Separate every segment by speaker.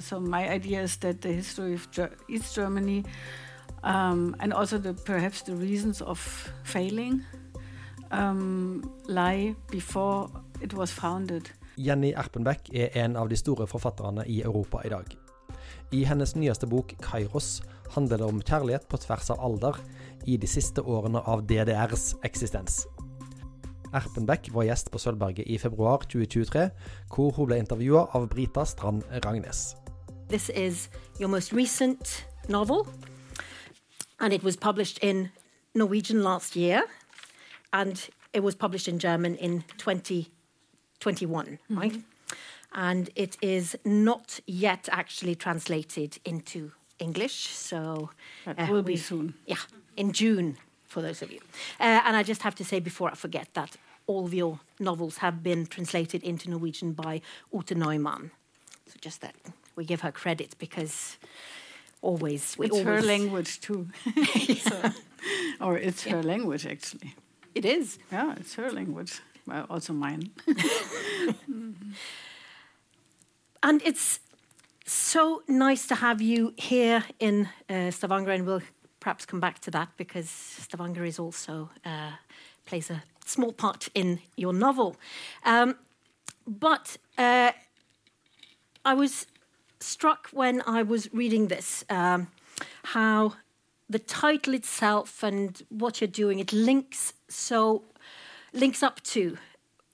Speaker 1: so my idea is that the history of Ger East Germany um, and also the, perhaps the reasons of failing um, lie before it was founded.
Speaker 2: Jenny Erpenbeck er en av de store forfatterne i Europa i dag. I hennes nyeste bok 'Kairos' handler det om kjærlighet på tvers av alder i de siste årene av DDRs eksistens. Erpenbeck var gjest på Sølvberget i februar 2023, hvor hun ble intervjua av Brita Strand Ragnes.
Speaker 3: This is your most recent novel, and it was published in Norwegian last year, and it was published in German in 2021, mm-hmm. right? And it is not yet actually translated into English, so
Speaker 1: that uh, will be soon.
Speaker 3: Yeah, in June for those of you. Uh, and I just have to say before I forget that all of your novels have been translated into Norwegian by Ute Neumann. So just that we give her credit because always we
Speaker 1: it's
Speaker 3: always
Speaker 1: her language too, so, or it's her language actually.
Speaker 3: It is.
Speaker 1: Yeah, it's her language. Well, also mine.
Speaker 3: and it's so nice to have you here in uh, Stavanger, and we'll perhaps come back to that because Stavanger is also uh, plays a small part in your novel. Um, but uh, I was struck when I was reading this um, how the title itself and what you're doing it links so links up to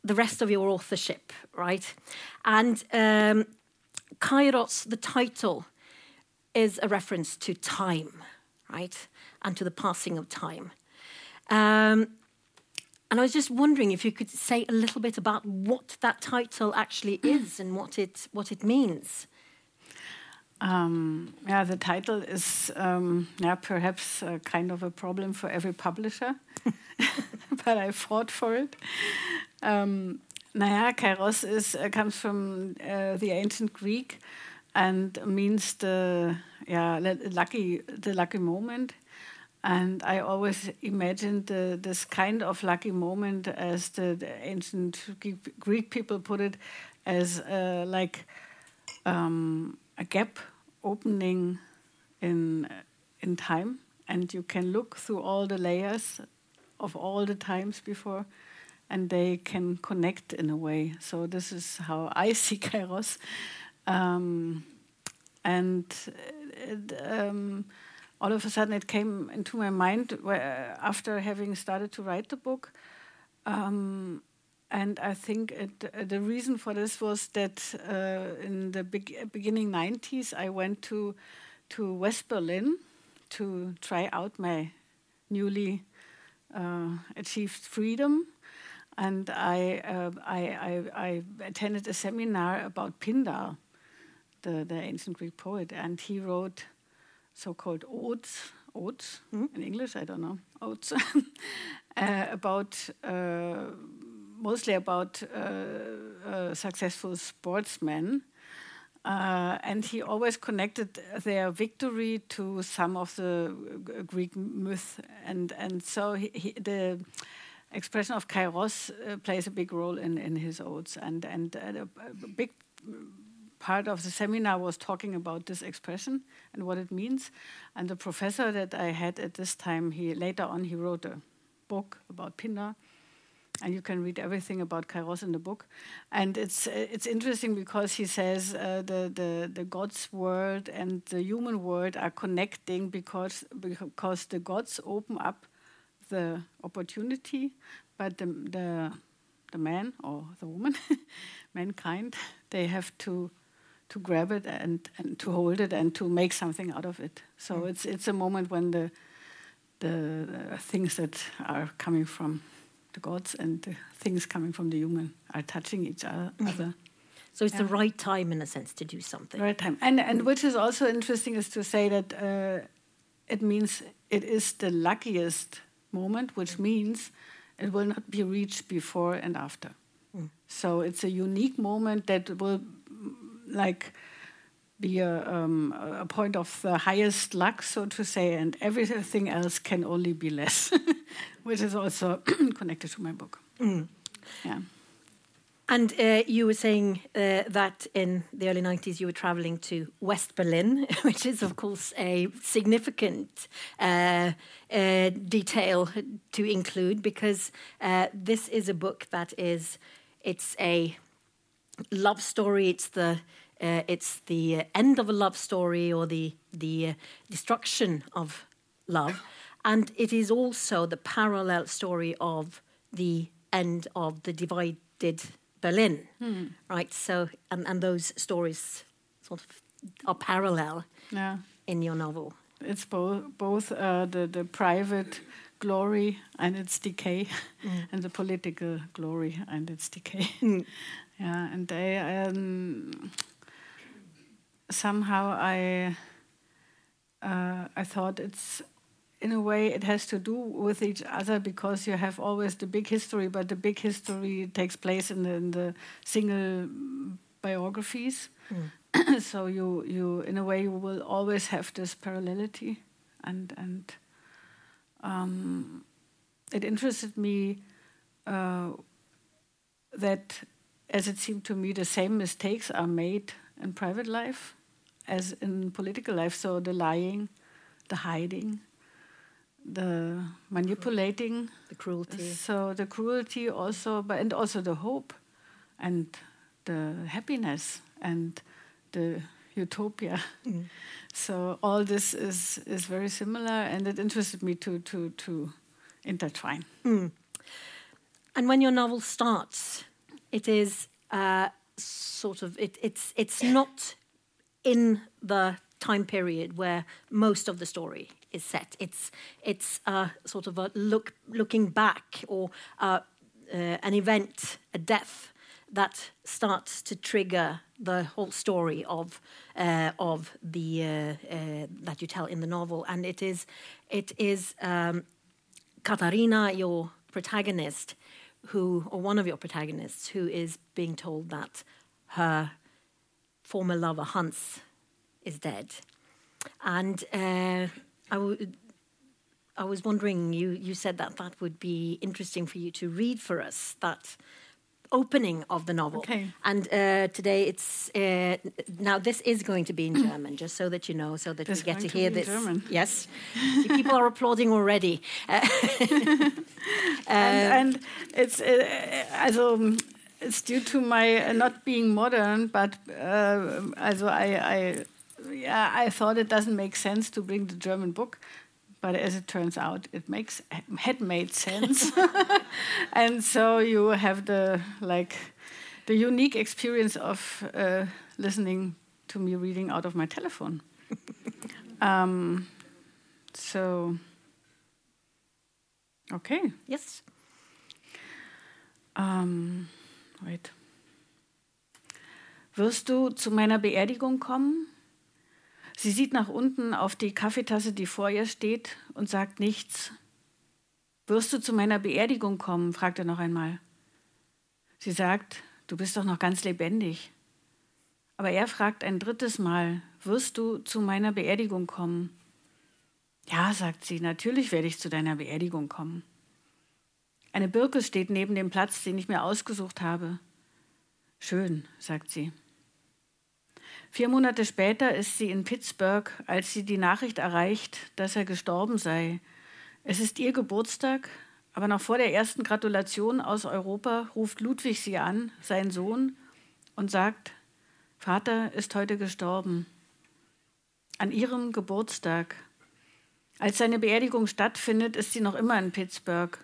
Speaker 3: the rest of your authorship, right? And um, Kairos, the title, is a reference to time right? And to the passing of time. Um, and I was just wondering if you could say a little bit about what that title actually is and what it what it means.
Speaker 1: Um, yeah, the title is um, yeah perhaps a kind of a problem for every publisher, but I fought for it. Um, naja, kairos is uh, comes from uh, the ancient Greek and means the yeah lucky the lucky moment and I always imagined the, this kind of lucky moment, as the, the ancient Greek people put it, as uh, like um, a gap opening in in time, and you can look through all the layers of all the times before, and they can connect in a way. So this is how I see Kairos. Um, and it, um, all of a sudden it came into my mind after having started to write the book. Um, and I think it, uh, the reason for this was that uh, in the beginning 90s, I went to, to West Berlin to try out my newly uh, achieved freedom. And I, uh, I, I, I, attended a seminar about Pindar the, the ancient Greek poet, and he wrote so-called odes, odes mm -hmm. in English, I don't know, odes, uh, about uh, mostly about uh, successful sportsmen. Uh, and he always connected their victory to some of the Greek myth, and and so he, he, the expression of kairos uh, plays a big role in, in his odes, and and uh, a, a big part of the seminar was talking about this expression and what it means. And the professor that I had at this time, he later on he wrote a book about Pindar, and you can read everything about Kairos in the book. And it's it's interesting because he says uh, the the the God's word and the human word are connecting because because the gods open up the opportunity, but the the the man or the woman, mankind, they have to to grab it and, and to hold it and to make something out of it. So mm. it's it's a moment when the, the, the things that are coming from the gods and the things coming from the human are touching each other. Mm.
Speaker 3: So it's yeah. the right time, in a sense, to do something.
Speaker 1: right time, and and which is also interesting is to say that uh, it means it is the luckiest moment, which mm. means it will not be reached before and after. Mm. So it's a unique moment that will like be a, um, a, point of the highest luck, so to say, and everything else can only be less, which is also connected to my book. Mm. Yeah.
Speaker 3: And uh, you were saying uh, that in the early 90s you were traveling to West Berlin, which is, of course, a significant uh, uh detail to include because uh, this is a book that is, it's a love story. It's the, uh, it's the end of a love story or the, the destruction of love. And it is also the parallel story of the end of the divided Berlin, hmm. right? So, and, and those stories sort of are parallel yeah. in your novel.
Speaker 1: It's both both uh, the the private glory and its decay, mm. and the political glory and its decay. Mm. yeah, and they um, somehow I uh, I thought it's in a way, it has to do with each other because you have always the big history, but the big history takes place in the, in the single biographies. Mm. so you, you, in a way, you will always have this parallelity, and and um, it interested me uh, that, as it seemed to me, the same mistakes are made in private life as in political life. So the lying, the hiding the manipulating,
Speaker 3: the cruelty.
Speaker 1: So the cruelty also, but and also the hope, and the happiness and the utopia. Mm. So all this is is very similar, and it interested me to to to intertwine. Mm.
Speaker 3: And when your novel starts, it is uh, sort of it, it's it's not in the time period where most of the story is set. It's it's a sort of a look looking back or uh, uh, an event, a death that starts to trigger the whole story of uh, of the uh, uh, that you tell in the novel, and it is it is um, Katharina, your protagonist, who or one of your protagonists, who is being told that her former lover Hans is dead, and uh, I, w- I was wondering, you, you said that that would be interesting for you to read for us, that opening of the novel.
Speaker 1: Okay.
Speaker 3: And uh, today it's uh, now this is going to be in German, just so that you know, so that
Speaker 1: this
Speaker 3: you get
Speaker 1: to,
Speaker 3: to hear this.
Speaker 1: German.
Speaker 3: Yes, people are applauding already.
Speaker 1: and, and, it's uh, also it's due to my uh, not being modern, but uh, also I, I yeah, I thought it doesn't make sense to bring the German book, but as it turns out, it makes had made sense, and so you have the like the unique experience of uh, listening to me reading out of my telephone. um, so, okay.
Speaker 3: Yes.
Speaker 1: Um, wait. Wirst du zu meiner Beerdigung kommen? Sie sieht nach unten auf die Kaffeetasse, die vor ihr steht, und sagt nichts. Wirst du zu meiner Beerdigung kommen? fragt er noch einmal. Sie sagt, du bist doch noch ganz lebendig. Aber er fragt ein drittes Mal, wirst du zu meiner Beerdigung kommen? Ja, sagt sie, natürlich werde ich zu deiner Beerdigung kommen. Eine Birke steht neben dem Platz, den ich mir ausgesucht habe. Schön, sagt sie. Vier Monate später ist sie in Pittsburgh, als sie die Nachricht erreicht, dass er gestorben sei. Es ist ihr Geburtstag, aber noch vor der ersten Gratulation aus Europa ruft Ludwig sie an, sein Sohn, und sagt, Vater ist heute gestorben. An ihrem Geburtstag. Als seine Beerdigung stattfindet, ist sie noch immer in Pittsburgh.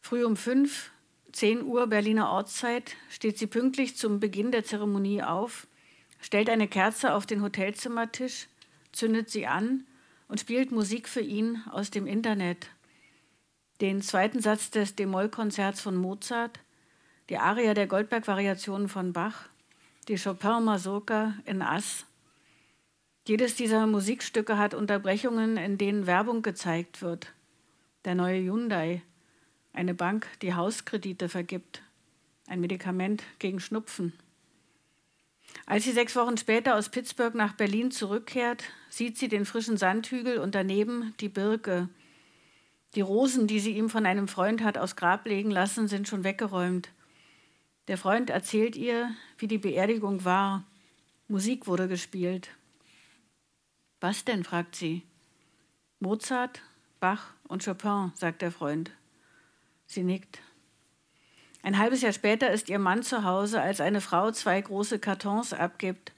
Speaker 1: Früh um fünf, zehn Uhr Berliner Ortszeit, steht sie pünktlich zum Beginn der Zeremonie auf stellt eine Kerze auf den Hotelzimmertisch, zündet sie an und spielt Musik für ihn aus dem Internet. Den zweiten Satz des D-Moll-Konzerts von Mozart, die Aria der Goldberg-Variationen von Bach, die Chopin-Mazurka in Ass. Jedes dieser Musikstücke hat Unterbrechungen, in denen Werbung gezeigt wird. Der neue Hyundai, eine Bank, die Hauskredite vergibt, ein Medikament gegen Schnupfen. Als sie sechs Wochen später aus Pittsburgh nach Berlin zurückkehrt, sieht sie den frischen Sandhügel und daneben die Birke. Die Rosen, die sie ihm von einem Freund hat aus Grab legen lassen, sind schon weggeräumt. Der Freund erzählt ihr, wie die Beerdigung war. Musik wurde gespielt. Was denn? fragt sie. Mozart, Bach und Chopin, sagt der Freund. Sie nickt. Ein halbes Jahr später ist ihr Mann zu Hause, als eine Frau zwei große Kartons abgibt.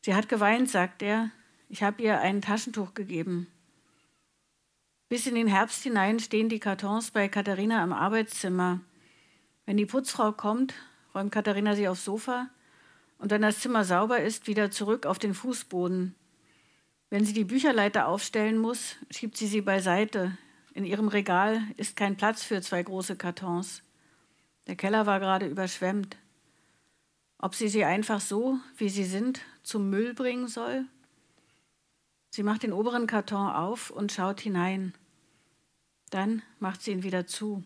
Speaker 1: Sie hat geweint, sagt er. Ich habe ihr ein Taschentuch gegeben. Bis in den Herbst hinein stehen die Kartons bei Katharina im Arbeitszimmer. Wenn die Putzfrau kommt, räumt Katharina sie aufs Sofa und wenn das Zimmer sauber ist, wieder zurück auf den Fußboden. Wenn sie die Bücherleiter aufstellen muss, schiebt sie sie beiseite. In ihrem Regal ist kein Platz für zwei große Kartons. Der Keller war gerade überschwemmt. Ob sie sie einfach so, wie sie sind, zum Müll bringen soll? Sie macht den oberen Karton auf und schaut hinein. Dann macht sie ihn wieder zu.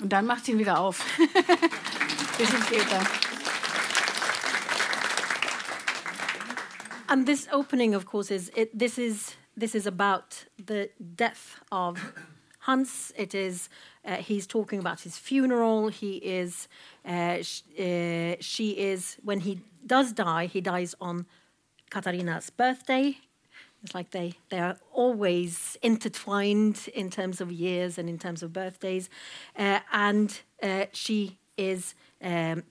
Speaker 1: Und dann macht sie ihn wieder auf. Bisschen später.
Speaker 3: And this opening, of course, is it, this is this is about the death of Hans. It is uh, he's talking about his funeral. He is uh, sh uh, she is when he does die. He dies on Katharina's birthday. It's like they they are always intertwined in terms of years and in terms of birthdays, uh, and uh, she is. Um,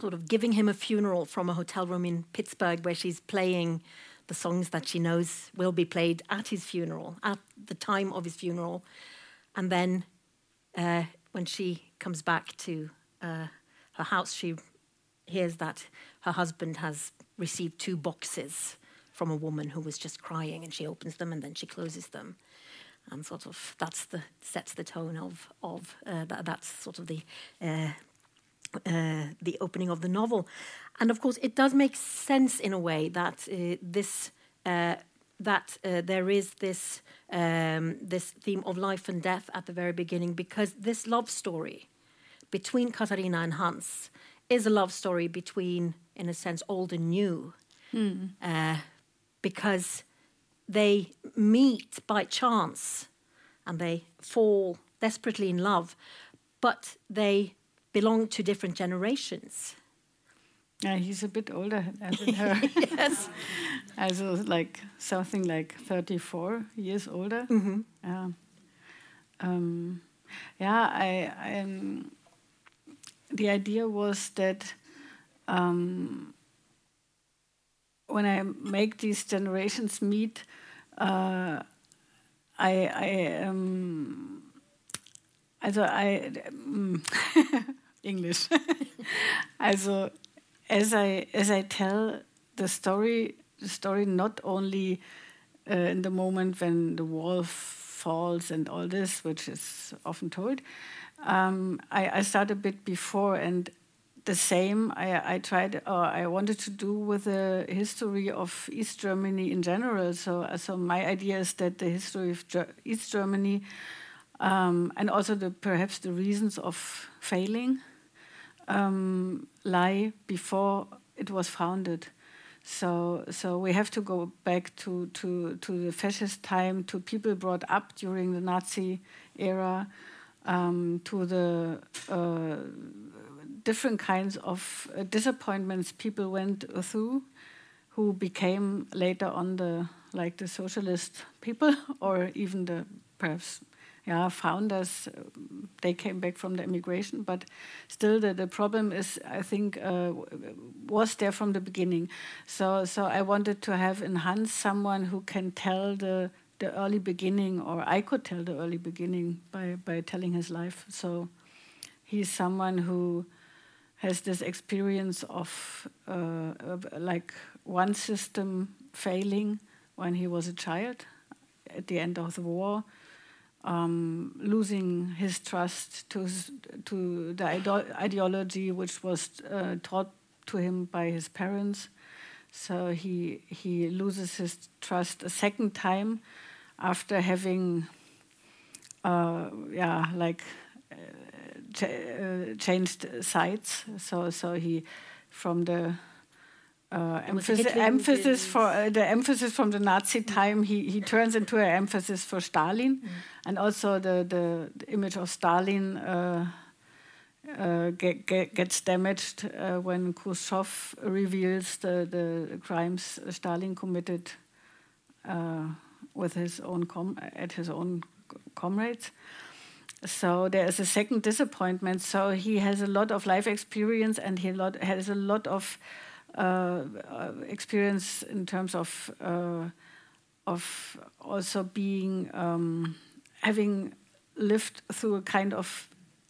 Speaker 3: sort of giving him a funeral from a hotel room in Pittsburgh where she's playing the songs that she knows will be played at his funeral, at the time of his funeral. And then uh, when she comes back to uh, her house, she hears that her husband has received two boxes from a woman who was just crying, and she opens them and then she closes them. And sort of that's the sets the tone of of uh, that, that's sort of the uh, the opening of the novel. And of course, it does make sense in a way that uh, this uh, that uh, there is this um, this theme of life and death at the very beginning, because this love story between Katharina and Hans is a love story between, in a sense, old and new, mm. because they meet by chance and they fall desperately in love, but they belong to different generations.
Speaker 1: Yeah, he's a bit older than her.
Speaker 3: yes.
Speaker 1: Also like something like 34 years older. Mm -hmm. Yeah. Um, yeah, I, I um, the idea was that um, when I make these generations meet, uh, I, I um, also I um, English. also, as I as I tell the story, the story not only uh, in the moment when the wall falls and all this, which is often told, um, I, I start a bit before and the same I, I tried or I wanted to do with the history of East Germany in general. So, so my idea is that the history of Ger East Germany um, and also the perhaps the reasons of failing um, lie before it was founded. So, so we have to go back to, to, to the fascist time, to people brought up during the Nazi era, um, to the uh, different kinds of uh, disappointments people went through, who became later on the like the socialist people, or even the perhaps yeah, founders, uh, they came back from the immigration, but still the, the problem is, I think, uh, was there from the beginning. So, so I wanted to have in Hans someone who can tell the, the early beginning, or I could tell the early beginning by, by telling his life. So he's someone who has this experience of, uh, of like one system failing when he was a child at the end of the war um, losing his trust to, to the ideology which was uh, taught to him by his parents. So he, he loses his trust a second time after having, uh, yeah, like uh, ch uh, changed sides. So, so he, from the uh, emphasis, emphasis for uh, the emphasis from the Nazi time. He he turns into an emphasis for Stalin, and also the the, the image of Stalin. Uh, uh, get, get, gets damaged uh, when Khrushchev reveals the, the crimes Stalin committed uh, with his own com- at his own comrades. So there is a second disappointment. So he has a lot of life experience, and he lot, has a lot of experience in terms of uh, of also being um, having lived through a kind of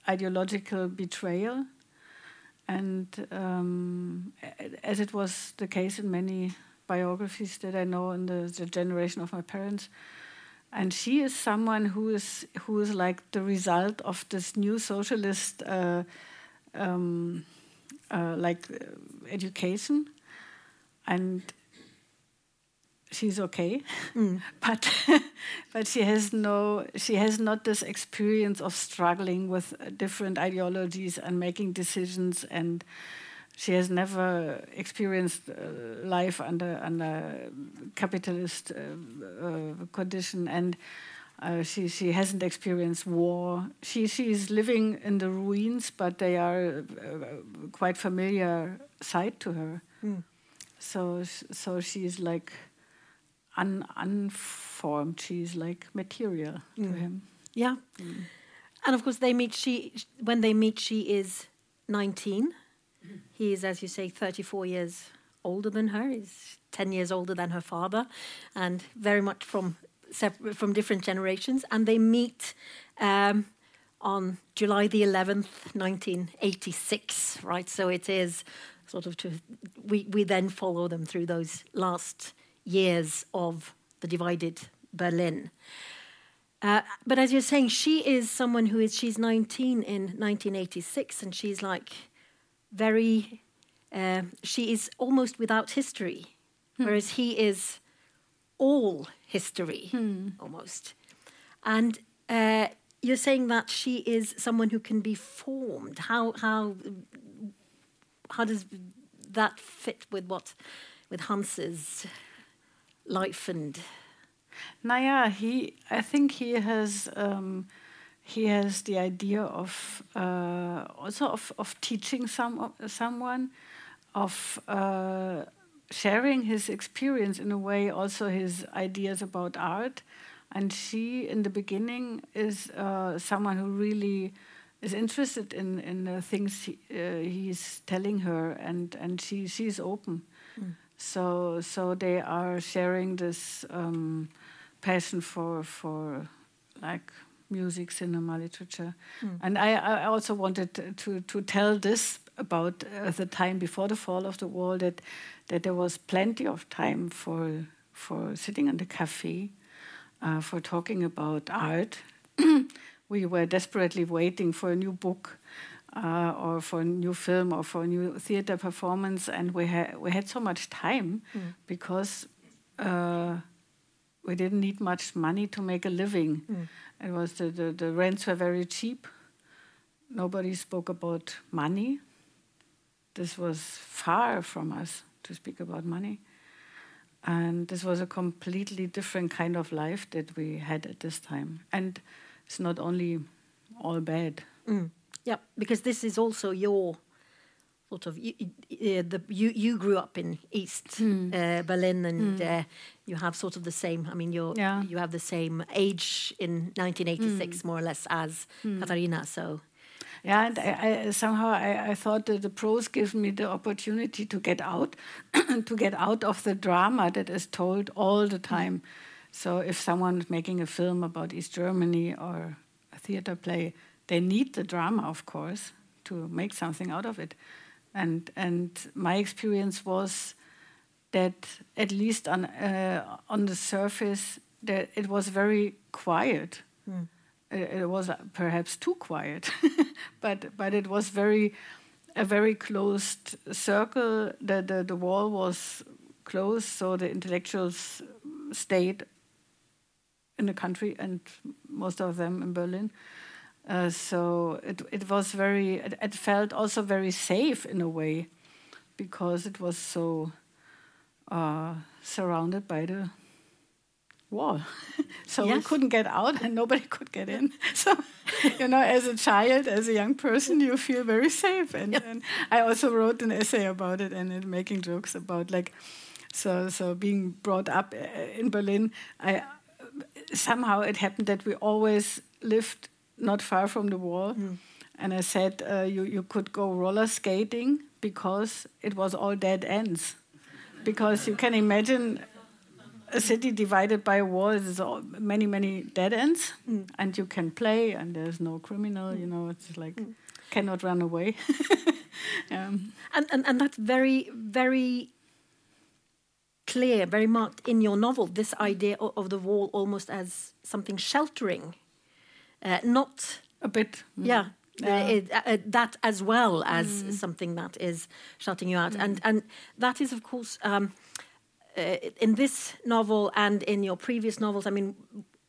Speaker 1: ideological betrayal, and um, as it was the case in many biographies that I know in the, the generation of my parents. And she is someone who is who is like the result of this new socialist, uh, um, uh, like uh, education, and she's okay, but but she has no she has not this experience of struggling with different ideologies and making decisions. And she has never experienced uh, life under under capitalist uh, uh, condition. And uh, she she hasn't experienced war. She she is living in the ruins, but they are uh, quite familiar sight to her. So so she's like un, unformed. She's like material to him.
Speaker 3: Yeah. And of course, they meet. She when they meet, she is nineteen. He is, as you say, thirty-four years older than her. He's ten years older than her father, and very much from separate, from different generations. And they meet um, on July the eleventh, nineteen eighty-six. Right. So it is sort of to we we then follow them through those last years of the divided Berlin. Uh, but as you're saying, she is someone who is, she's 19 in 1986, and she's like very, uh, she is almost without history, whereas he is all history, almost. And uh, you're saying that she is someone who can be formed. How, how, how does that fit with what, with Hans's life and
Speaker 1: Naya, he. I think he has. Um, he has the idea of uh, also of, of teaching some someone, of uh, sharing his experience in a way, also his ideas about art. And she, in the beginning, is uh, someone who really is interested in in the things he, uh, he's telling her, and and she she's open. So so they are sharing this um, passion for for like music, cinema, literature, and I, I also wanted to to tell this about uh, the time before the fall of the wall that that there was plenty of time for for sitting in the cafe, uh, for talking about art. we were desperately waiting for a new book uh, or for a new film or for a new theater performance, and we had we had so much time because uh, we didn't need much money to make a living. It was the, the the rents were very cheap. Nobody spoke about money. This was far from us to speak about money. And this was a completely different kind of life that we had at this time. And it's not only all bad.
Speaker 3: Yeah, because this is also your sort of you, uh, the you you grew up in East uh, Berlin and uh, you have sort of the same. I mean, you're
Speaker 1: Yeah.
Speaker 3: you have the same age in 1986 more or less as Katharina. So
Speaker 1: Yeah, and I, I, somehow I, I thought that the prose gives me the opportunity to get out, to get out of the drama that is told all the time. So if someone is making a film about East Germany or a theater play, they need the drama, of course, to make something out of it. And and my experience was that at least on uh, on the surface, that it was very quiet. It, it was uh, perhaps too quiet, but but it was very a very closed circle. The, the the wall was closed, so the intellectuals stayed in the country, and most of them in Berlin. Uh, so it it was very. It, it felt also very safe in a way, because it was so uh, surrounded by the wall. so
Speaker 3: Yes.
Speaker 1: we couldn't get out and nobody could get in. So, you know, as a child, as a young person, you feel very safe. And, and I also wrote an essay about it and making jokes about like, so so being brought up uh, in Berlin, I somehow it happened that we always lived not far from the wall. And I said uh, you, you could go roller skating because it was all dead ends. Because you can imagine a city divided by a wall is all, many, many dead ends. And you can play, and there's no criminal, you know, it's like cannot run away. um,
Speaker 3: And, and, and that's very, very clear, very marked in your novel, this idea of, of the wall almost as something sheltering, uh, not,
Speaker 1: a bit. mm.
Speaker 3: yeah.
Speaker 1: Yeah.
Speaker 3: Uh, it, uh, that as well as something that is shutting you out, and and that is of course um, uh, in this novel and in your previous novels. I mean,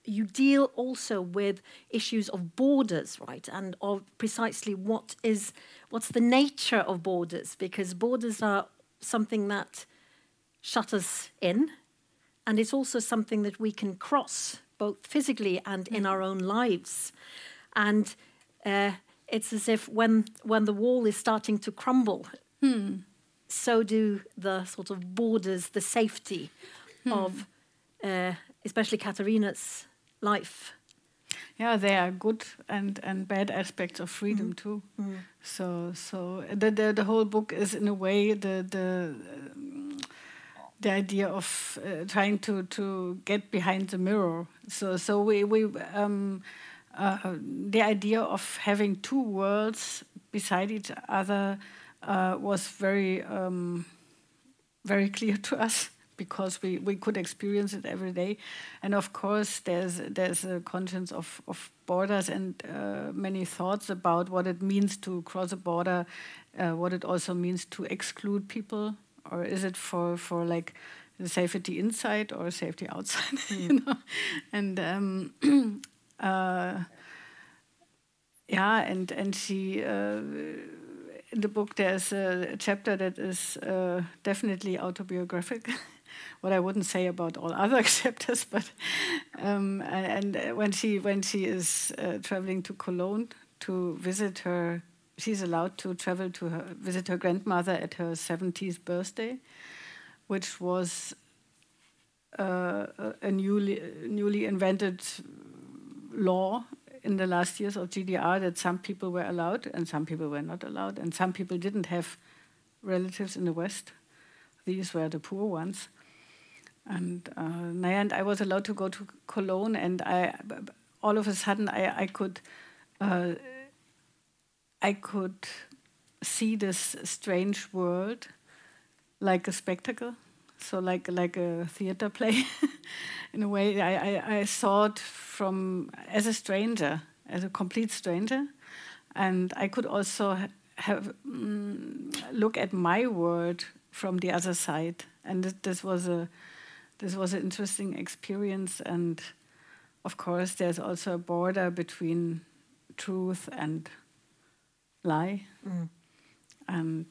Speaker 3: you deal also with issues of borders, right, and of precisely what is what's the nature of borders, because borders are something that shut us in, and it's also something that we can cross both physically and in our own lives, and. Uh, it's as if when when the wall is starting to crumble, so do the sort of borders, the safety of, uh, especially Katharina's life.
Speaker 1: Yeah, there are good and, and bad aspects of freedom too. So so the, the the whole book is in a way the the um, the idea of uh, trying to to get behind the mirror. So so we we um, uh, the idea of having two worlds beside each other uh, was very um, very clear to us because we, we could experience it every day. And of course, there's there's a conscience of, of borders and uh, many thoughts about what it means to cross a border, uh, what it also means to exclude people, or is it for, for like the safety inside or safety outside, you know? And um, uh, yeah, and and she uh, in the book there's a chapter that is uh, definitely autobiographic. what I wouldn't say about all other chapters, but um, and, and when she when she is uh, traveling to Cologne to visit her, she's allowed to travel to her visit her grandmother at her 70th birthday, which was uh, a- a newly newly invented law in the last years of GDR that some people were allowed and some people were not allowed, and some people didn't have relatives in the West. These were the poor ones. And uh, and I was allowed to go to Cologne, and I all of a sudden I, I could uh, I could see this strange world like a spectacle, so like like a theater play. In a way, I, I, I saw it from as a stranger, as a complete stranger, and I could also ha- have mm, look at my world from the other side, and th- this was a this was an interesting experience. And of course, there's also a border between truth and lie, and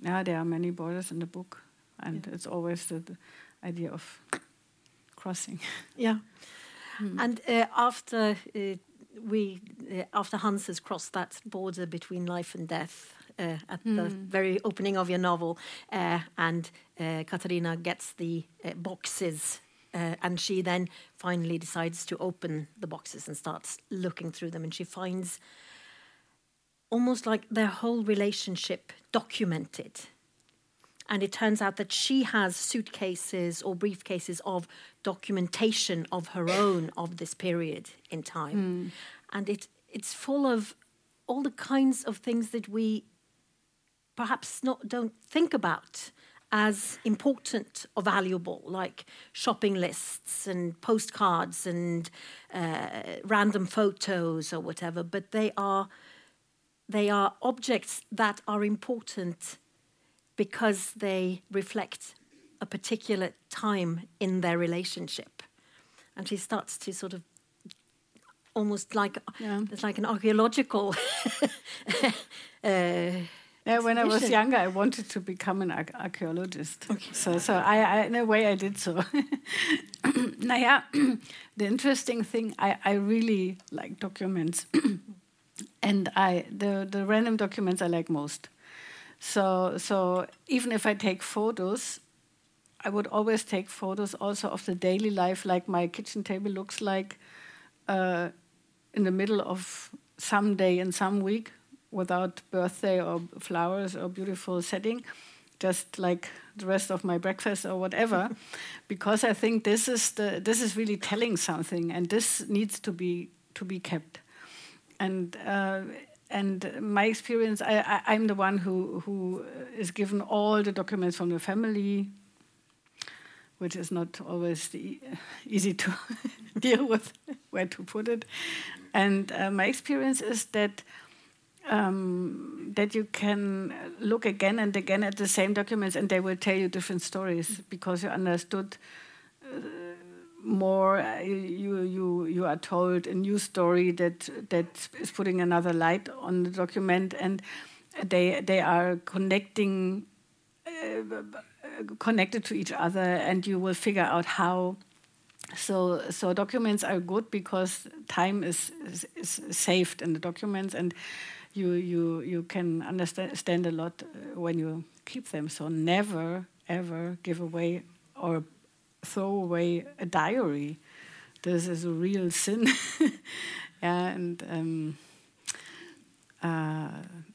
Speaker 1: yeah, there are many borders in the book, and it's always the, the idea of crossing.
Speaker 3: Yeah. And uh, after uh, we, uh, after Hans has crossed that border between life and death uh, at the very opening of your novel, uh, and uh, Katharina gets the uh, boxes, uh, and she then finally decides to open the boxes and starts looking through them, and she finds almost like their whole relationship documented. And it turns out that she has suitcases or briefcases of documentation of her own of this period in time. And it, it's full of all the kinds of things that we perhaps not don't think about as important or valuable, like shopping lists and postcards and uh, random photos or whatever. But they are they are objects that are important because they reflect a particular time in their relationship. And she starts to sort of almost like
Speaker 1: Yeah.
Speaker 3: it's like an archaeological uh,
Speaker 1: Yeah, when I was younger, I wanted to become an ar archaeologist. Okay. So, so I, I, in a way, I did so. naja, the interesting thing, I, I really like documents, and I the the random documents I like most. So, so even if I take photos, I would always take photos also of the daily life, like my kitchen table looks like uh, in the middle of some day in some week without birthday or flowers or beautiful setting, just like the rest of my breakfast or whatever, because I think this is the this is really telling something, and this needs to be to be kept. And uh, and my experience, I, I, am the one who who is given all the documents from the family, which is not always easy to deal with where to put it. And uh, my experience is that um, that you can look again and again at the same documents, and they will tell you different stories because you understood. Uh, more uh, are told a new story that that is putting another light on the document and they they are connecting uh, connected to each other and you will figure out how so so documents are good because time is, is, is saved in the documents and you you you can understand a lot uh, when you keep them so never ever give away or throw away a diary. This is a real sin. yeah, and um, uh,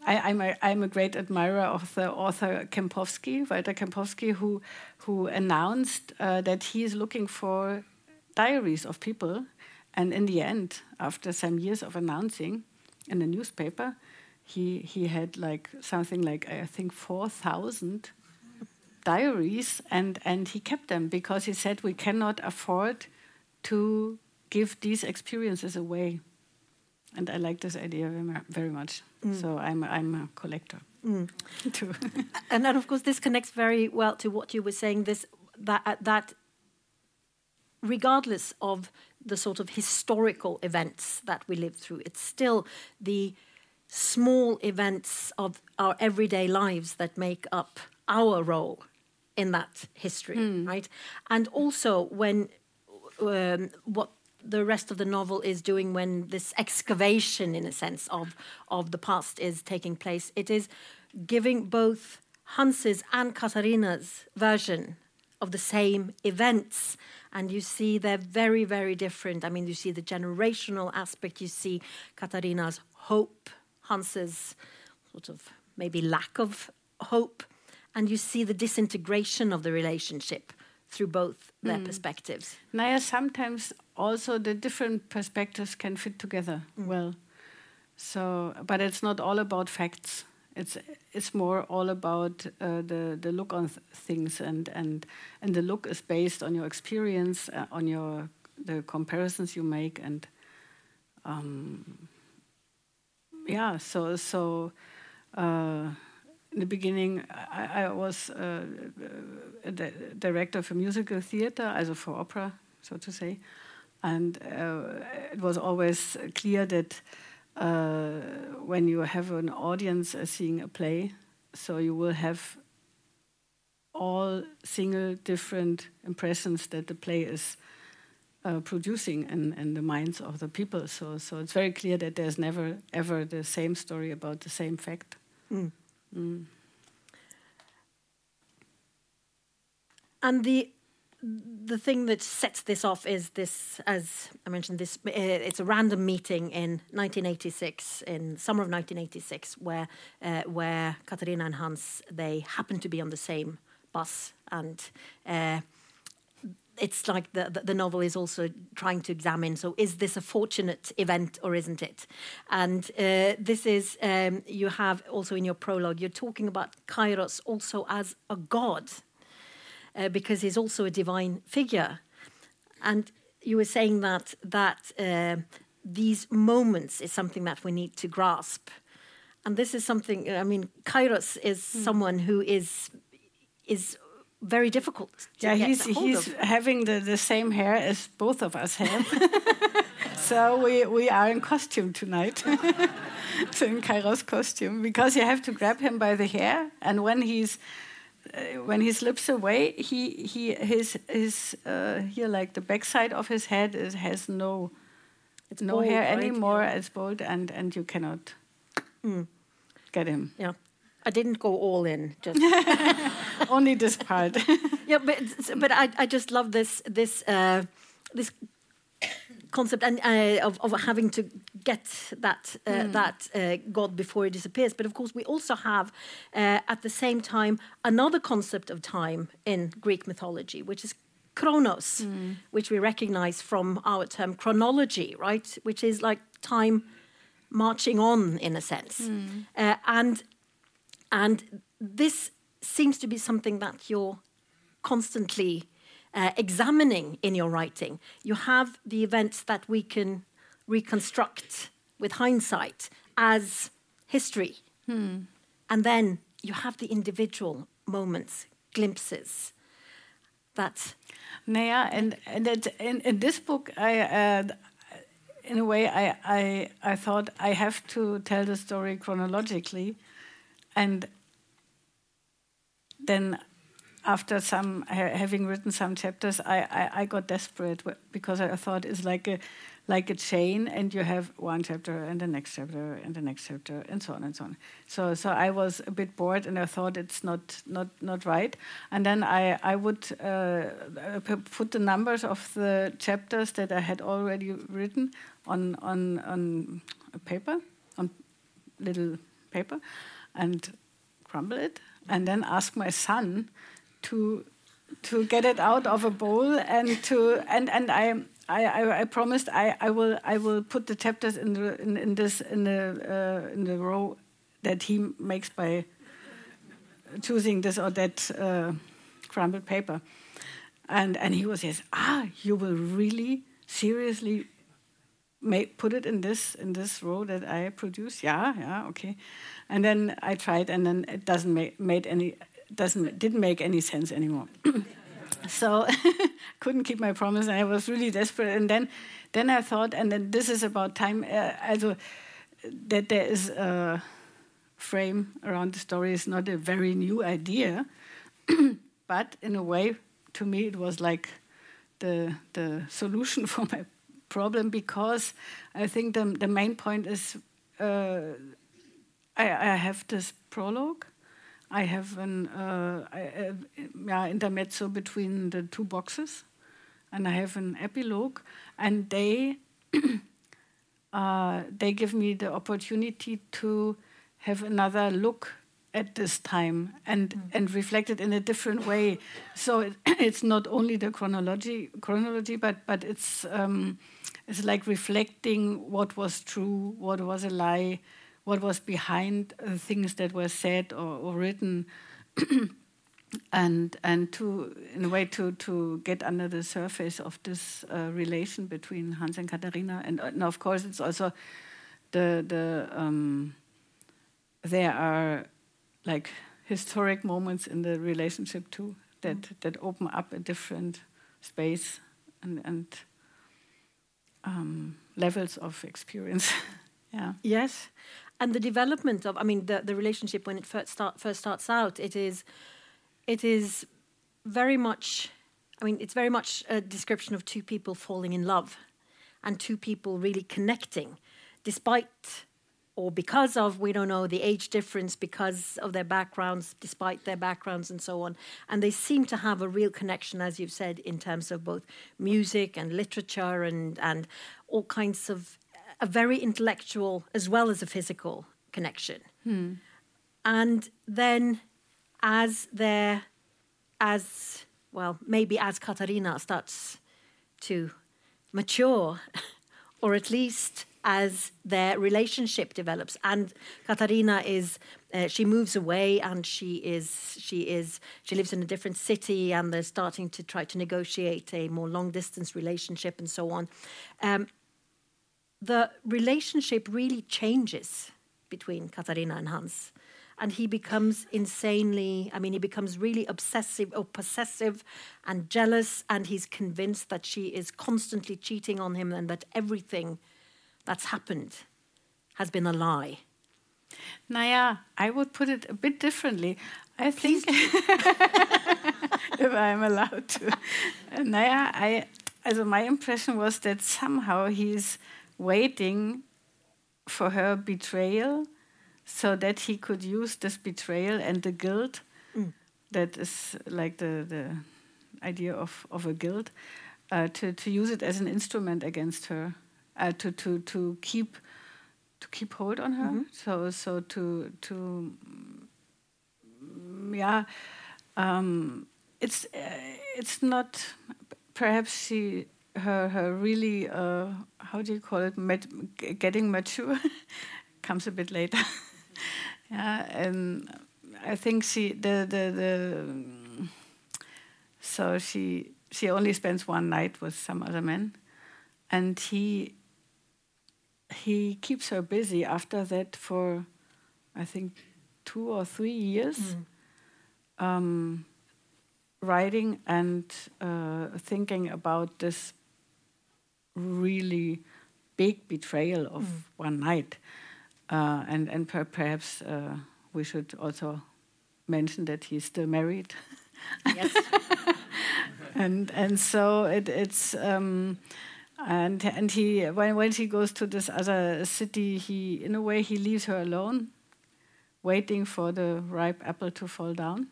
Speaker 1: I, am a, I'm a great admirer of the author Kempowski, Walter Kempowski, who who announced uh, that he is looking for diaries of people, and in the end, after some years of announcing in the newspaper, he he had like something like I think four thousand diaries, and, and he kept them because he said we cannot afford to give these experiences away. And I like this idea very, much. Mm. So I'm, I'm a collector. Mm. too.
Speaker 3: and then, of course, this connects very well to what you were saying. This that uh, that regardless of the sort of historical events that we live through, it's still the small events of our everyday lives that make up our role in that history, mm. right? And also when um, what the rest of the novel is doing when this excavation, in a sense, of of the past is taking place, it is giving both Hans's and Katharina's version of the same events. And you see they're very, very different. I mean, you see the generational aspect, you see Katharina's hope, Hans's sort of maybe lack of hope and you see the disintegration of the relationship through both their mm. perspectives.
Speaker 1: Naya, sometimes also the different perspectives can fit together mm. well. So, but it's not all about facts. It's it's more all about uh, the the look on th things, and and and the look is based on your experience, uh, on your the comparisons you make, and um, yeah. So so. Uh, in the beginning, I, I was uh, a director for musical theater, also for opera, so to say. And uh, it was always clear that uh, when you have an audience uh, seeing a play, so you will have all single different impressions that the play is uh, producing in, in the minds of the people. So, so it's very clear that there's never ever the same story about the same fact. Mm. Mm.
Speaker 3: And the the thing that sets this off is this, as I mentioned, this uh, it's a random meeting in 1986, in summer of 1986, where uh, where Katharina and Hans they happen to be on the same bus, and uh, it's like the, the, the novel is also trying to examine. So, is this a fortunate event or isn't it? And uh, this is um, you have also in your prologue. You're talking about Kairos also as a god, uh, because he's also a divine figure, and you were saying that that uh, these moments is something that we need to grasp. And this is something. I mean, Kairos is mm. someone who is is very difficult.
Speaker 1: yeah, he's he's of. having the, the same hair as both of us have. so we, we are in costume tonight. so in Kairos costume, because you have to grab him by the hair, and when he's uh, when he slips away, he he his his uh, here like the backside of his head is, has no
Speaker 3: It's
Speaker 1: no
Speaker 3: bald,
Speaker 1: hair
Speaker 3: right?
Speaker 1: anymore.
Speaker 3: Yeah.
Speaker 1: It's bald, and and you cannot
Speaker 3: Mm.
Speaker 1: get him.
Speaker 3: Yeah. I didn't go all in. Just
Speaker 1: Only this part.
Speaker 3: yeah, but but I, I just love this this uh, this concept and uh, of, of having to get that uh, that uh, God before he disappears. But of course, we also have uh, at the same time another concept of time in Greek mythology, which is chronos, which we recognize from our term chronology, right? Which is like time marching on in a sense, uh, and and this seems to be something that you're constantly uh, examining in your writing. You have the events that we can reconstruct with hindsight as history. And then you have the individual moments, glimpses that.
Speaker 1: Naja, and and it, in in this book, I uh, in a way I, I I thought I have to tell the story chronologically, and then after some ha- having written some chapters, I, I, I got desperate because I thought it's like a like a chain, and you have one chapter and the next chapter and the next chapter and so on and so on. So so I was a bit bored, and I thought it's not not not right. And then I I would uh, put the numbers of the chapters that I had already written on on on a paper on little paper, and crumble it, and then ask my son to to get it out of a bowl and to and and I. I, I, I promised I, I will I will put the chapters in the in, in this in the uh, in the row that he makes by choosing this or that uh, crumbled paper, and and he was yes ah you will really seriously make, put it in this in this row that I produce. Yeah yeah okay, and then I tried and then it doesn't make made any doesn't didn't make any sense anymore. so couldn't keep my promise. And I was really desperate. And then then I thought and then this is about time uh, also that there is a frame around the story. Is not a very new idea but in a way to me it was like the the solution for my problem because I think the the main point is uh, I, I have this prologue. I have an uh, I, uh, yeah, intermezzo between the two boxes, and I have an epilogue, and they uh, they give me the opportunity to have another look at this time and and reflect it in a different way. So it, it's not only the chronology chronology, but but it's um, it's like reflecting what was true, what was a lie what was behind uh, things that were said or, or written, and and to in a way to to get under the surface of this uh, relation between Hans and Katharina, and, uh, and of course it's also the the um, there are like historic moments in the relationship too that that open up a different space and and um, levels of experience. yeah.
Speaker 3: Yes, and the development of, I mean, the, the relationship when it first, start, first starts out, it is, it is very much, I mean, it's very much a description of two people falling in love and two people really connecting, despite or because of, we don't know, the age difference, because of their backgrounds, despite their backgrounds and so on. And they seem to have a real connection, as you've said, in terms of both music and literature and, and all kinds of a very intellectual as well as a physical connection. Hmm. And then as their, as, well, maybe as Katharina starts to mature, or at least as their relationship develops. And Katharina is uh, she moves away and she is she is she lives in a different city and they're starting to try to negotiate a more long distance relationship and so on. Um, the relationship really changes between Katharina and hans. And he becomes insanely i mean he becomes really obsessive or possessive and jealous. And he's convinced that she is constantly cheating on him and that everything that's happened has been a lie
Speaker 1: Naja, I would put it a bit differently. I think, if I'm allowed to. Naja, I, also my impression was that somehow he's waiting for her betrayal so that he could use this betrayal and the guilt
Speaker 3: Mm.
Speaker 1: that is like the, the idea of, of a guilt uh, to, to use it as an instrument against her uh, to, to, to keep to keep hold on her. So so to to mm, yeah um, it's uh, it's not perhaps she her her really uh, how do you call it? Mat- getting mature comes a bit later. Yeah and I think she the the the so she she only spends one night with some other man and he he keeps her busy after that for I think two or three years um, writing and uh, thinking about this really big betrayal of one night. Uh, and and per- perhaps uh, we should also mention that he's still married.
Speaker 3: Yes.
Speaker 1: And and so it, it's um, and and he when when she goes to this other city, he in a way he leaves her alone, waiting for the ripe apple to fall down,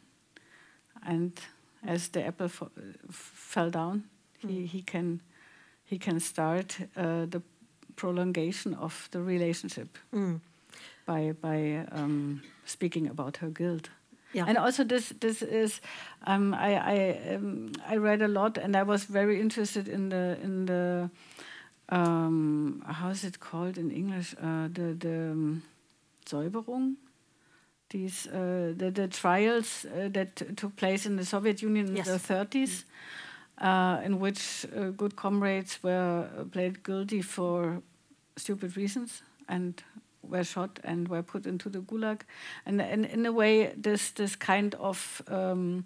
Speaker 1: and as the apple fell down, he he can he can start uh, the prolongation of the relationship
Speaker 3: Mm.
Speaker 1: by by um, speaking about her guilt.
Speaker 3: Yeah.
Speaker 1: And also this this is um, I I um, I read a lot and I was very interested in the in the um, how is it called in English uh, the the um, Säuberung these uh, the the trials uh, that took place in the Soviet Union in
Speaker 3: Yes.
Speaker 1: the 30s uh, in which uh, good comrades were uh, played guilty for stupid reasons and were shot and were put into the gulag and, and in a way this this kind of um,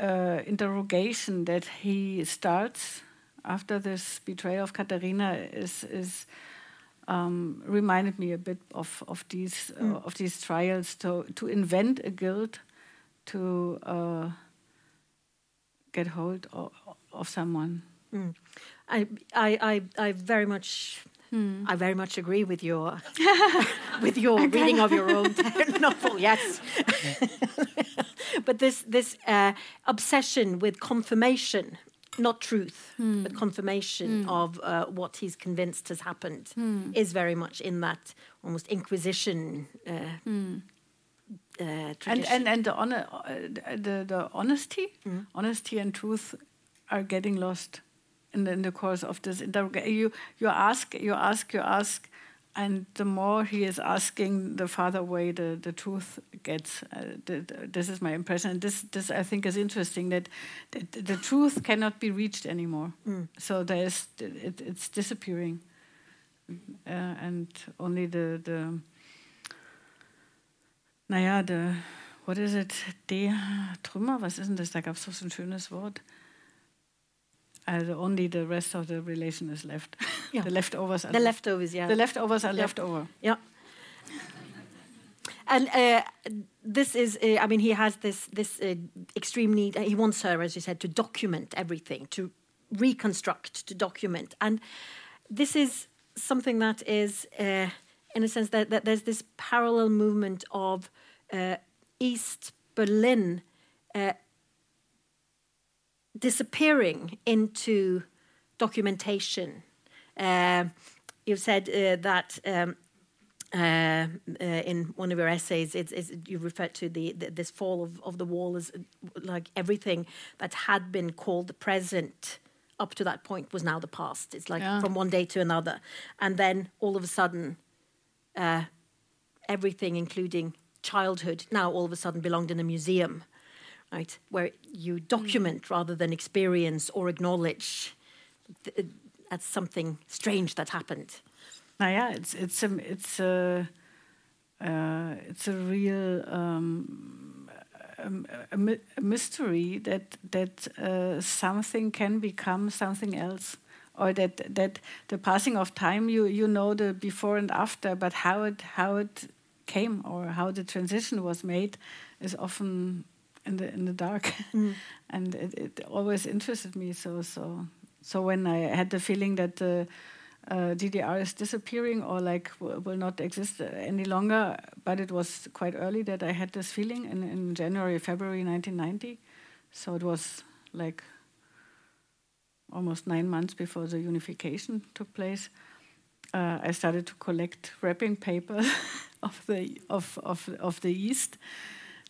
Speaker 1: uh, interrogation that he starts after this betrayal of Katharina is is um, reminded me a bit of of these uh, of these trials to to invent a guilt to uh, get hold of, of someone.
Speaker 3: Mm. I, I, I, I very much,
Speaker 1: Hmm.
Speaker 3: I very much agree with your, with your reading of your own novel. Yes, but this this uh, obsession with confirmation, not truth,
Speaker 1: Hmm.
Speaker 3: but confirmation of uh, what he's convinced has happened,
Speaker 1: Hmm.
Speaker 3: is very much in that almost Inquisition. Uh, uh,
Speaker 1: and
Speaker 3: tradition.
Speaker 1: and and the honor, uh, the the honesty, honesty and truth are getting lost in the, in the course of this interrogation. You you ask, you ask, you ask, and the more he is asking, the farther away the, the truth gets. Uh, the, the- this is my impression. And this this I think is interesting that, that the truth cannot be reached anymore. So there is it, it's disappearing, uh, and only the the naja, the, what is it? D-Trümmer, was ist denn das? Da gab es doch so ein schönes Wort. Also only the rest of the relation is left.
Speaker 3: Yeah.
Speaker 1: the leftovers are
Speaker 3: the leftovers, yeah.
Speaker 1: The leftovers are
Speaker 3: Yeah.
Speaker 1: left over.
Speaker 3: Yeah. And uh, this is, uh, I mean, he has this this uh, extreme need. He wants her, as you said, to document everything, to reconstruct, to document, and this is something that is, uh, in a sense, that, that there's this parallel movement of uh, East Berlin uh, disappearing into documentation. Uh, you've said uh, that um, uh, uh, in one of your essays, it's, it's, you refer to the, the this fall of, of the wall as like everything that had been called the present up to that point was now the past. It's like
Speaker 1: Yeah.
Speaker 3: from one day to another, and then all of a sudden, uh, everything, including childhood, now all of a sudden belonged in a museum, right? Where you document rather than experience or acknowledge. th- That's something strange that happened.
Speaker 1: Naja, it's it's um, it's uh, uh, it's a real um, a, a, a, mystery that that uh, something can become something else, or that that the passing of time you you know the before and after, but how it how it came or how the transition was made is often in the in the dark, mm. and it, it, always interested me. So so so when I had the feeling that the uh, DDR is disappearing or like will not exist any longer, but it was quite early that I had this feeling in, in January February 1990. So it was like almost nine months before the unification took place. Uh, I started to collect wrapping paper of the of, of of the East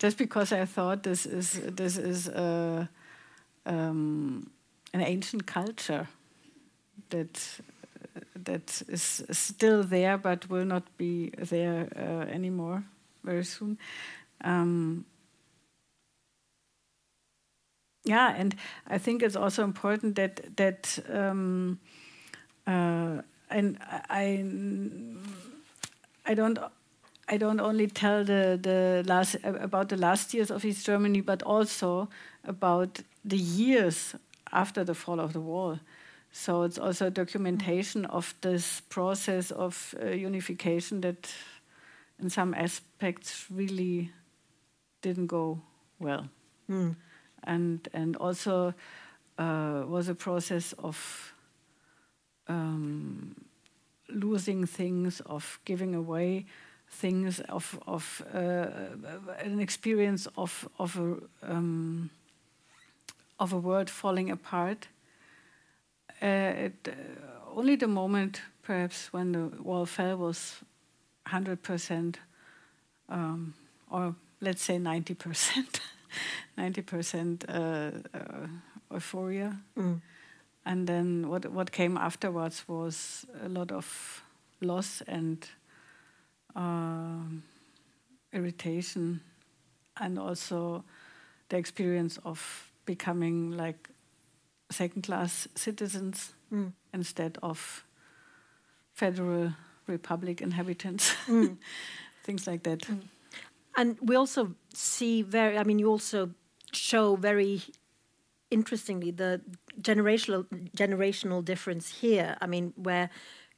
Speaker 1: just because I thought this is this is uh, um, an ancient culture that that is still there but will not be there uh, anymore very soon. Um, yeah, and I think it's also important that that um, uh, and I I don't I don't only tell the, the last about the last years of East Germany, but also about the years after the fall of the wall. So it's also a documentation of this process of uh, unification that, in some aspects, really didn't go well, mm. and and also uh, was a process of um, losing things, of giving away things of of uh, an experience of of a um, of a world falling apart. Uh, it, uh, only the moment, perhaps, when the wall fell was hundred percent, um, or let's say ninety percent, ninety percent uh, uh, euphoria, mm. and then what what came afterwards was a lot of loss and uh, irritation and also the experience of becoming like second class citizens mm. instead of federal republic inhabitants mm. things like that mm.
Speaker 3: and we also see very i mean you also show very interestingly the generational generational difference here i mean where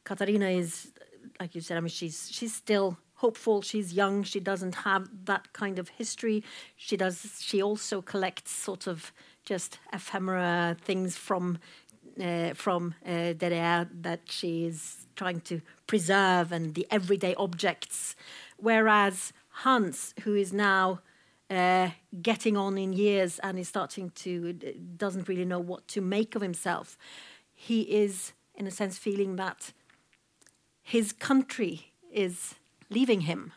Speaker 3: Katharina is like you said, I mean, she's she's still hopeful. She's young. She doesn't have that kind of history. She does. She also collects sort of just ephemera things from uh, from uh, DDR that she is trying to preserve and the everyday objects. Whereas Hans, who is now uh, getting on in years and is starting to doesn't really know what to make of himself, he is in a sense feeling that his country is leaving him.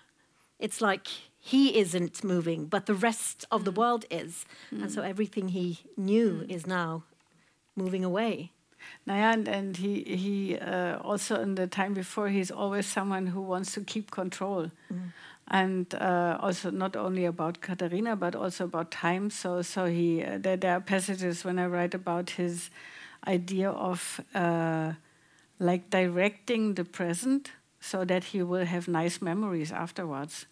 Speaker 3: It's like he isn't moving, but the rest of the mm. world is. Mm. And so mm. everything he knew mm. is now moving away.
Speaker 1: Naja, and, and he, he uh, also in the time before, he's always someone who wants to keep control. Mm. And uh, also not only about Katharina, but also about time. So, so he uh, there, there, are passages when I write about his idea of uh, like directing the present so that he will have nice memories afterwards.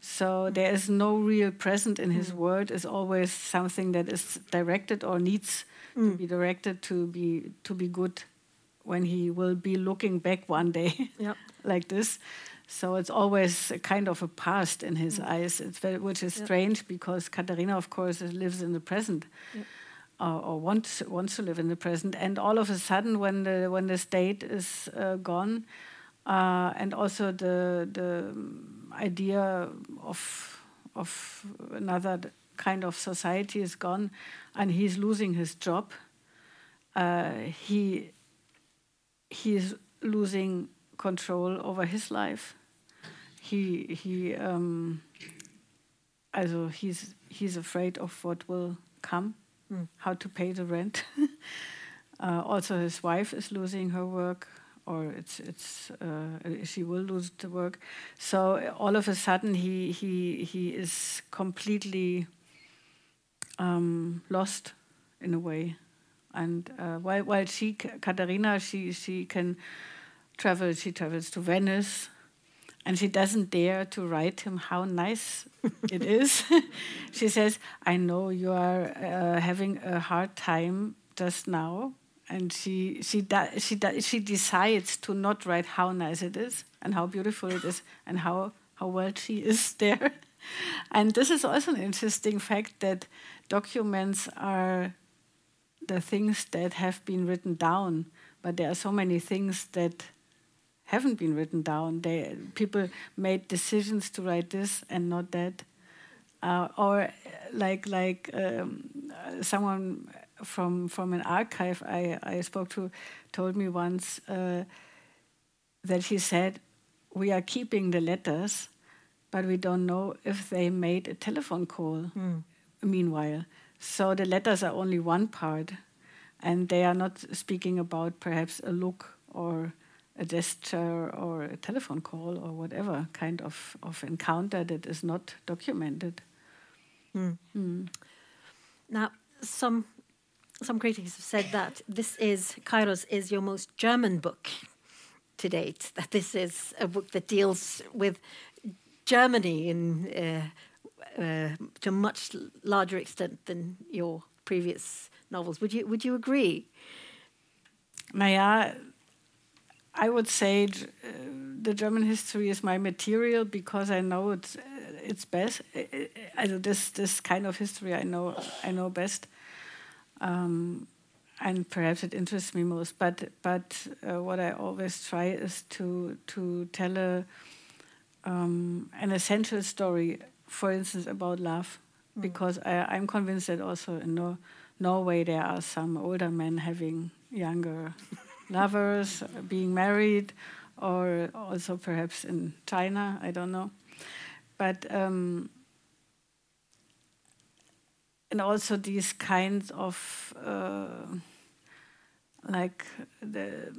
Speaker 1: So there is no real present in his mm. word. Is always something that is directed or needs mm. to be directed to be to be good when he will be looking back one day yep. like this. So it's always a kind of a past in his mm. eyes, very, which is yep. strange because Katharina, of course, lives in the present. Yep or, or wants wants to live in the present. And all of a sudden, when the when the state is uh, gone, uh, and also the the idea of of another kind of society is gone, and he's losing his job. Uh, he he's losing control over his life. He he um, also he's he's afraid of what will come mm. how to pay the rent. uh, also, his wife is losing her work, or it's it's uh, she will lose the work. So all of a sudden, he he he is completely um, lost in a way. And uh, while while she Katharina she she can travel, she travels to Venice and she doesn't dare to write him how nice it is. she says, I know you are uh, having a hard time just now. And she, she, she, she decides to not write how nice it is and how beautiful it is and how, how well she is there. and this is also an interesting fact that documents are the things that have been written down, but there are so many things that haven't been written down. They, people made decisions to write this and not that. Uh, or like like um, someone from from an archive I, I spoke to told me once uh, that he said we are keeping the letters, but we don't know if they made a telephone call. Mm. Meanwhile, so the letters are only one part, and they are not speaking about perhaps a look or a gesture or a telephone call or whatever kind of, of encounter that is not documented.
Speaker 3: Mm. Mm. Now, some some critics have said that this is Kairos is your most German book to date. That this is a book that deals with Germany in uh, uh, to a much larger extent than your previous novels. Would you would you agree?
Speaker 1: Naja, I would say uh, the German history is my material because I know it's uh, it's best. I, this this kind of history I know I know best, um, and perhaps it interests me most. But but uh, what I always try is to to tell a um, an essential story, for instance, about love, mm. because I, I'm convinced that also in Nor Norway there are some older men having younger lovers, being married, or also perhaps in China, I don't know. But um, and also these kinds of uh, like the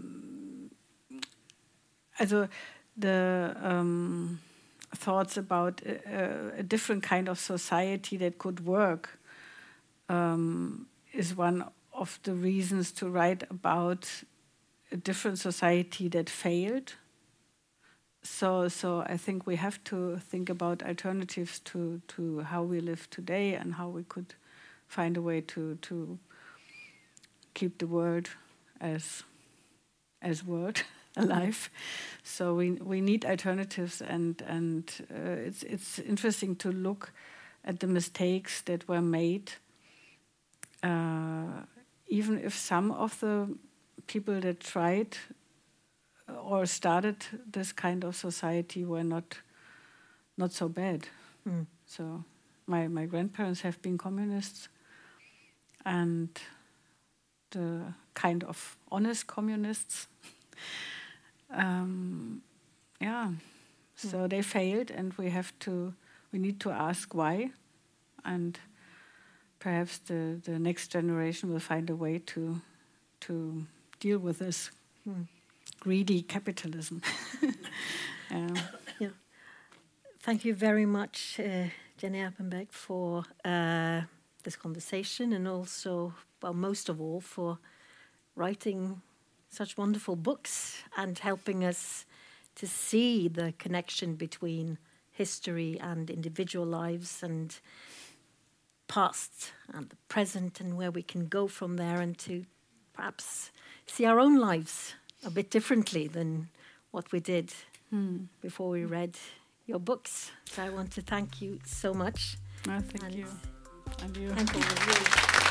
Speaker 1: also the um, thoughts about a, a, different kind of society that could work um, is one of the reasons to write about a different society that failed. So, so I think we have to think about alternatives to, to how we live today and how we could find a way to, to keep the world as as word alive. So we we need alternatives, and and uh, it's it's interesting to look at the mistakes that were made, uh, even if some of the people that tried uh, or started this kind of society were not not so bad. Mm. So my my grandparents have been communists, and the kind of honest communists. um, yeah, mm. so they failed, and we have to we need to ask why, and perhaps the the next generation will find a way to to deal with this hmm. greedy capitalism.
Speaker 3: um, yeah. Thank you very much, uh, Jenny Erpenbeck, for uh, this conversation and also, well, most of all, for writing such wonderful books and helping us to see the connection between history and individual lives and past and the present and where we can go from there and to perhaps see our own lives a bit differently than what we did hmm. before we read your books. So I want to thank you so much.
Speaker 1: No, thank and you.
Speaker 3: And you. Thank you.